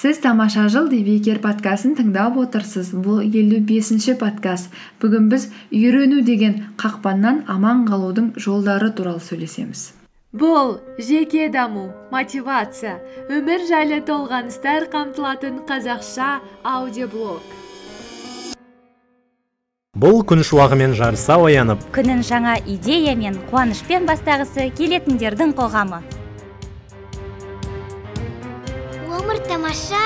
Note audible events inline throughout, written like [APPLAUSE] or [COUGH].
сіз тамаша жыл подкастын тыңдап отырсыз. Бұл елу бесінші подкаст. Бүгін біз үйрену деген қақпаннан аман қалудың жолдары туралы сөйлесеміз. Бұл жеке даму мотивация өмір жайлы толғаныстар қамтылатын қазақша аудиоблог. Бұл күн шуағымен жарыса оянып күнін жаңа идея мен қуанышпен бастағысы келетіндердің қоғамы. Тамаша!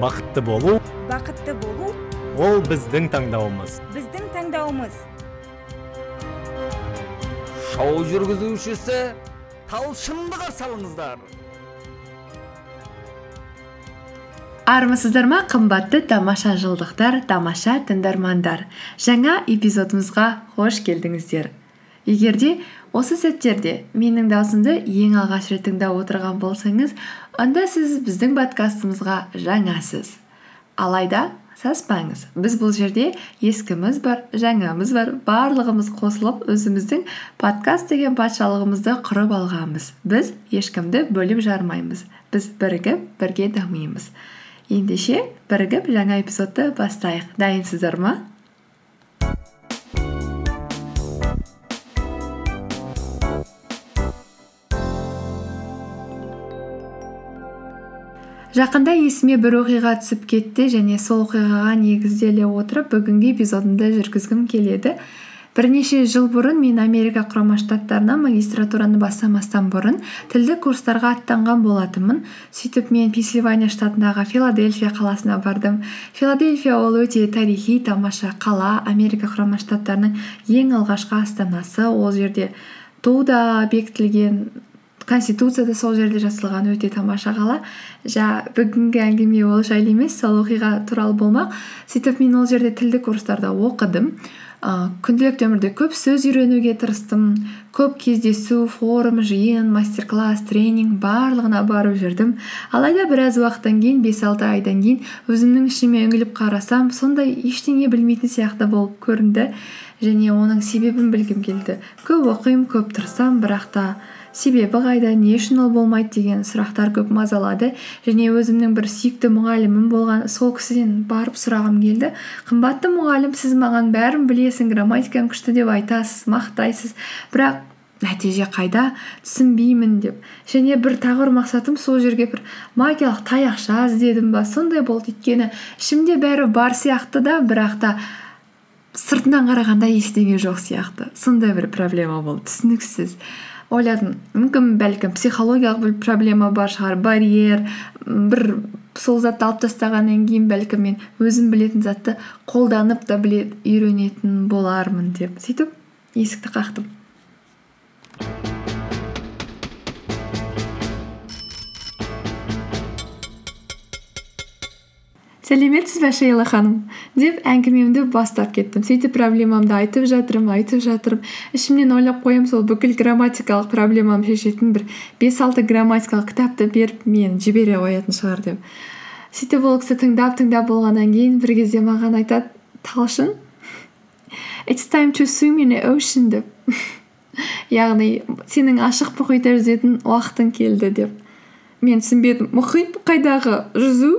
Бақытты болу. Бақытты болу. Ол біздің таңдауымыз. Біздің таңдауымыз. Шоу жүргізушісі талшынды қарсы алыңыздар армысыздар ма қымбатты тамаша жылдықтар тамаша тыңдармандар. Жаңа эпизодымызға қош келдіңіздер. Егер де осы сәттерде менің даусымды ең алғаш рет тыңдап отырған болсаңыз онда сіз біздің подкастымызға жаңасыз. Алайда саспаңыз. Біз бұл жерде ескіміз бар жаңамыз бар барлығымыз қосылып өзіміздің подкаст деген патшалығымызды құрып алғанбыз. Біз ешкімді бөліп жармаймыз. Біз бірігіп бірге дамимыз. Ендеше бірігіп жаңа эпизодты бастайық. Дайынсыздар ма? Жақында есіме бір оқиға түсіп кетті және сол оқиғаға негізделе отырып бүгінгі эпизодымды жүргізгім келеді. Бірнеше жыл бұрын мен америка құрама штаттарына магистратураны бастамастан бұрын тілдік курстарға аттанған болатынмын. Сөйтіп мен пенсильвания штатындағы филадельфия қаласына бардым. Филадельфия ол өте тарихи тамаша қала. Америка құрама штаттарының ең алғашқы астанасы ол жерде ту да бекітілген конституция да сол жерде жасалған өте тамаша қала. Бүгінгі әңгіме ол жайлы емес сол оқиға туралы болмақ. Сөйтіп мен ол жерде тілдік курстарда оқыдым. Ыыы күнделікті өмірде көп сөз үйренуге тырыстым. Көп кездесу форум жиын мастер класс тренинг барлығына барып жүрдім. Алайда біраз уақыттан кейін бес алты айдан кейін өзімнің ішіме үңіліп қарасам сондай ештеңе білмейтін сияқты болып көрінді. Және оның себебін білгім келді. Көп оқимын көп тырысамын бірақ та себебі қайда не үшін ол болмайды деген сұрақтар көп мазалады. Және өзімнің бір сүйікті мұғалімім болған сол кісіден барып сұрағым келді. Қымбатты мұғалім сіз маған бәрін білесің грамматикаң күшті деп айтасыз мақтайсыз. Бірақ нәтиже қайда? Түсінбеймін деп. Және бір тағы мақсатым сол жерге бір магиялық таяқша іздедім ба? Сондай болды өйткені ішімде бәрі бар сияқты да бірақ та сыртынан қарағанда ештеңе жоқ сияқты. Сондай бір проблема болды. Түсініксіз. Ойладым. Мүмкін бәлкім психологиялық бір проблема бар шығар барьер бір сол затты алып тастағаннан кейін бәлкім мен өзім білетін затты қолданып та біле үйренетін болармын деп. Сөйтіп есікті қақтым. Сәлеметсіз бе шейла ханым? деп әңгімемді бастап кеттім. Сөйтіп проблемамды айтып жатырмын айтып жатырмын. Ішімнен ойлап қоямын сол бүкіл грамматикалық проблемамды шешетін бір бес алты грамматикалық кітапты беріп мен жібере қоятын шығар деп. Сөйтіп ол кісі тыңдап тыңдап болғаннан кейін бір кезде маған айтады талшын it's time to swim in the ocean деп. [LAUGHS] Яғни сенің ашық мұхитта жүзетін уақытың келді деп. Мен түсінбедім. Мұхит қайдағы жүзу?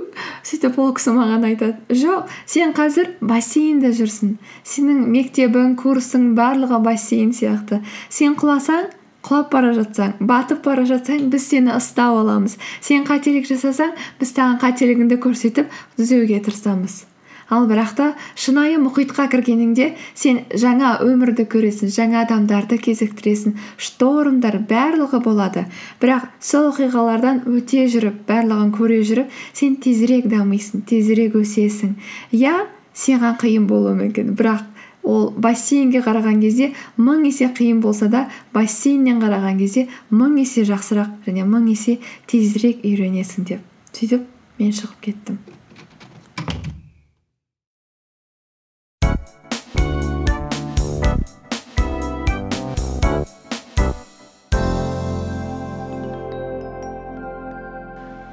Сөйтіп ол кісі маған айтады. Жоқ сен қазір бассейнде жүрсің. Сенің мектебің курсың барлығы бассейн сияқты. Сен құласаң құлап бара жатсаң батып бара жатсаң біз сені ұстап аламыз. Сен қателік жасасаң біз саған қателігіңді көрсетіп түзеуге тырысамыз ал бірақ та шынайы мұхитқа кіргеніңде сен жаңа өмірді көресің жаңа адамдарды кезіктіресің. Штормдар барлығы болады. Бірақ сол оқиғалардан өте жүріп барлығын көре жүріп сен тезірек дамисың тезірек өсесің. Иә саған қиын болуы мүмкін. Бірақ ол бассейнге қараған кезде мың есе қиын болса да бассейннен қараған кезде мың есе жақсырақ және мың есе тезірек үйренесің деп. Сөйтіп мен шығып кеттім.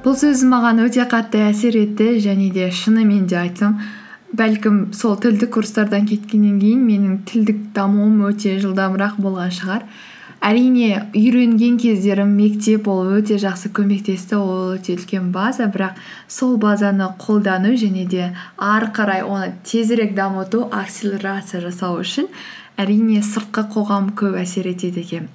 Бұл сөз маған өте қатты әсер етті және де шынымен де айтсам бәлкім сол тілдік курстардан кеткеннен кейін менің тілдік дамуым өте жылдамырақ болған шығар. Әрине үйренген кездерім мектеп ол өте жақсы көмектесті ол өте үлкен база бірақ сол базаны қолдану және де ары қарай оны тезірек дамыту акселерация жасау үшін әрине сыртқы қоғам көп әсер етеді екен.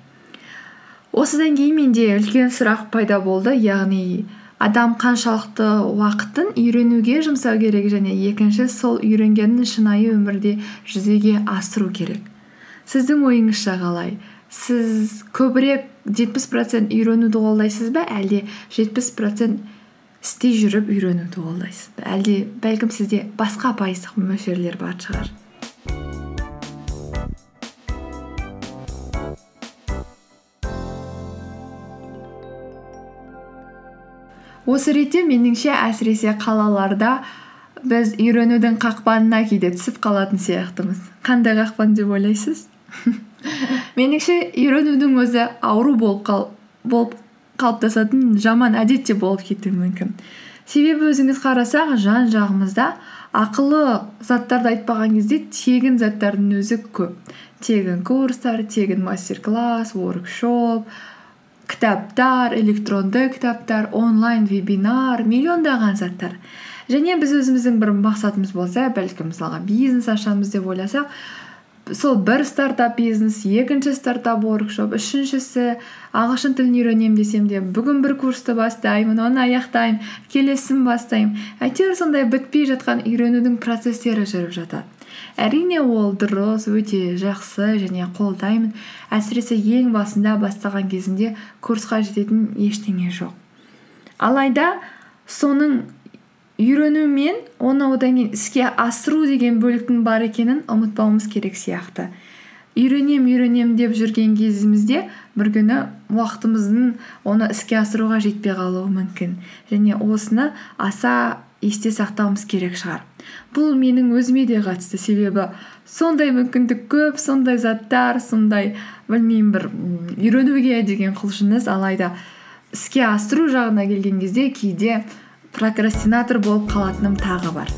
Осыдан кейін менде үлкен сұрақ пайда болды яғни адам қаншалықты уақытын үйренуге жұмсау керек және екінші сол үйренгенін шынайы өмірде жүзеге асыру керек. Сіздің ойыңызша қалай сіз көбірек жетпіс процент үйренуді қолдайсыз ба? Әлде жетпіс процент істей жүріп үйренуді қолдайсыз ба? Әлде бәлкім сізде басқа пайыздық мөлшерлер бар шығар? Осы ретте меніңше әсіресе қалаларда біз үйренудің қақпанына кейде түсіп қалатын сияқтымыз. Қандай қақпан деп ойлайсыз? [LAUGHS] Меніңше үйренудің өзі ауру болып, қал, болып қалыптасатын жаман әдет те болып кетуі мүмкін. Себебі өзіңіз қарасақ жан жағымызда ақылы заттарды айтпаған кезде тегін заттардың өзі көп. Тегін курстар тегін мастер класс воркшоп кітаптар электронды кітаптар онлайн вебинар миллиондаған заттар. Және біз өзіміздің бір мақсатымыз болса бәлкім мысалға бизнес ашамыз деп ойласақ сол бір стартап бизнес екінші стартап воркшоп үшіншісі ағылшын тілін үйренемін десем де бүгін бір курсты бастаймын оны аяқтаймын келесін бастаймын. Әйтеуір сондай бітпей жатқан үйренудің процесстері жүріп жатады. Әрине ол дұрыс өте жақсы және қолдаймын. Әсіресе ең басында бастаған кезінде курсқа жететін ештеңе жоқ. Алайда соның үйрену мен оны одан кейін іске асыру деген бөліктің бар екенін ұмытпауымыз керек сияқты. Үйренем үйренем деп жүрген кезімізде бір күні уақытымыздың оны іске асыруға жетпей қалуы мүмкін. Және осыны аса есте сақтауымыз керек шығар. Бұл менің өзіме де қатысты себебі сондай мүмкіндік көп сондай заттар сондай білмеймін бір үйренуге деген құлшыныс алайда іске асыру жағына келген кезде кейде прокрастинатор болып қалатыным тағы бар.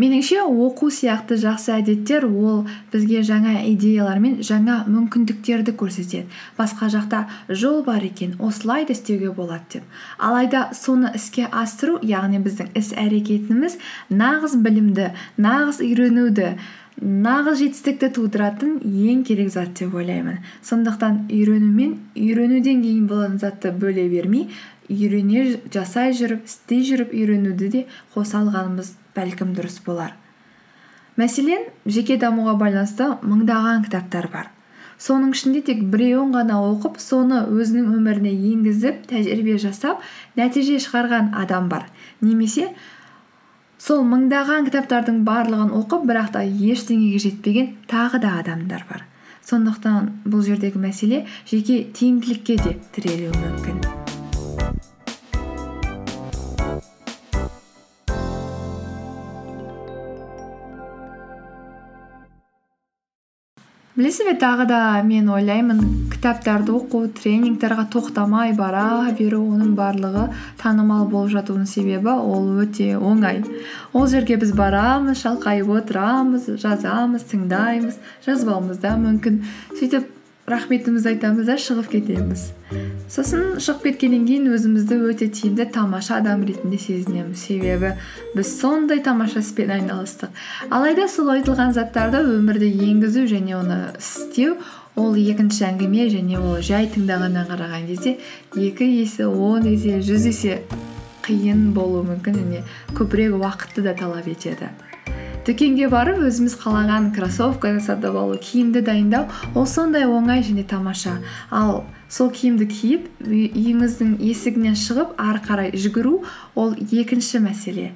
Меніңше оқу сияқты жақсы әдеттер ол бізге жаңа идеялар мен жаңа мүмкіндіктерді көрсетеді. Басқа жақта жол бар екен осылай да істеуге болады деп. Алайда соны іске асыру яғни біздің іс әрекетіміз нағыз білімді нағыз үйренуді нағыз жетістікті тудыратын ең керек зат деп ойлаймын. Сондықтан үйрену мен үйренуден кейін болатын затты бөле бермей үйрене жасай жүріп істей жүріп үйренуді де қоса алғанымыз бәлкім дұрыс болар. Мәселен жеке дамуға байланысты мыңдаған кітаптар бар. Соның ішінде тек біреуін ғана оқып соны өзінің өміріне енгізіп тәжірибе жасап нәтиже шығарған адам бар. Немесе сол мыңдаған кітаптардың барлығын оқып бірақ та ештеңеге жетпеген тағы да адамдар бар. Сондықтан бұл жердегі мәселе жеке тиімділікке де тірелуі мүмкін. Білесіз бе тағы да мен ойлаймын кітаптарды оқу тренингтерға тоқтамай бара беру оның барлығы танымал болып жатуының себебі ол өте оңай. Ол жерге біз барамыз шалқайып отырамыз жазамыз тыңдаймыз жазбауымыз да мүмкін. Сөйтіп рахметімізді айтамыз да шығып кетеміз. Сосын шығып кеткеннен кейін өзімізді өте тиімді тамаша адам ретінде сезінеміз. Себебі біз сондай тамаша іспен айналыстық. Алайда сол айтылған заттарды өмірде енгізу және оны істеу ол екінші әңгіме және ол жай тыңдағаннан қараған кезде екі есе он есе жүз есе қиын болуы мүмкін және көбірек уақытты да талап етеді. Дүкенге барып өзіміз қалаған кроссовканы сатып алу киімді дайындау ол сондай оңай және тамаша. Ал сол киімді киіп үйіңіздің есігінен шығып ары қарай жүгіру ол екінші мәселе.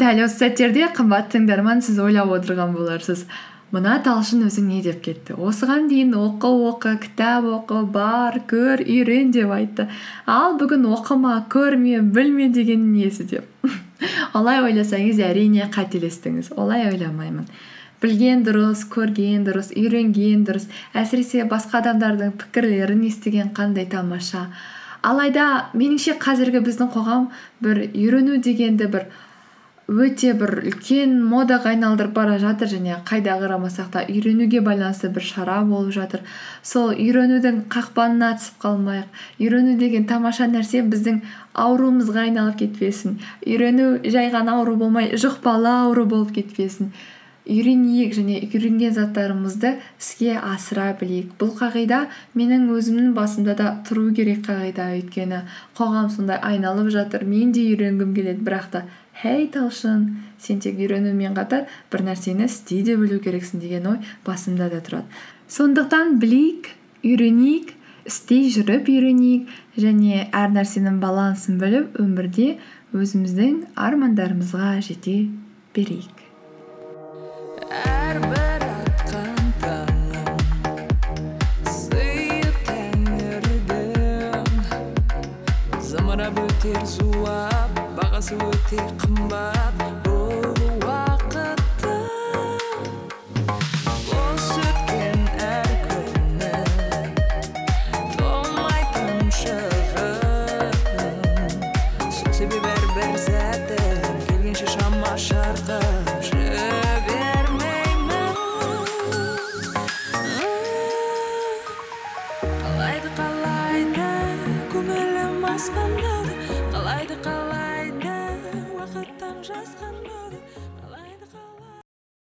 Дәл осы сәттерде қымбатты тыңдарман сіз ойлап отырған боларсыз. Мына талшын өзі не деп кетті? Осыған дейін оқы оқы кітап оқы бар көр үйрен деп айтты. Ал бүгін оқыма көрме білме деген несі деп. [LAUGHS] Олай ойласаңыз әрине қателестіңіз. Олай ойламаймын. Білген дұрыс көрген дұрыс үйренген дұрыс. Әсіресе басқа адамдардың пікірлерін естіген қандай тамаша. Алайда меніңше қазіргі біздің қоғам бір үйрену дегенді бір өте бір үлкен модаға айналдырып бара жатыр және қайда қарамасақ та үйренуге байланысты бір шара болып жатыр. Сол үйренудің қақпанына түсіп қалмайық. Үйрену деген тамаша нәрсе біздің ауруымызға айналып кетпесін. Үйрену жай ғана ауру болмай жұқпалы ауру болып кетпесін. Үйренейік және үйренген заттарымызды іске асыра білейік. Бұл қағида менің өзімнің басымда да тұру керек қағида өйткені қоғам сондай айналып жатыр мен де үйренгім келеді. Бірақ та хей талшын сен тек үйренумен қатар бір нәрсені істей де білу керексің деген ой басымда да тұрады. Сондықтан білейік үйренейік істей жүріп үйренейік және әр нәрсенің балансын біліп өмірде өзіміздің армандарымызға жете берейік. Әрбір атқан таңым сыйы тәңірдің зымырап өтер зулап бағасы өте қымбат бұл уақыттың бос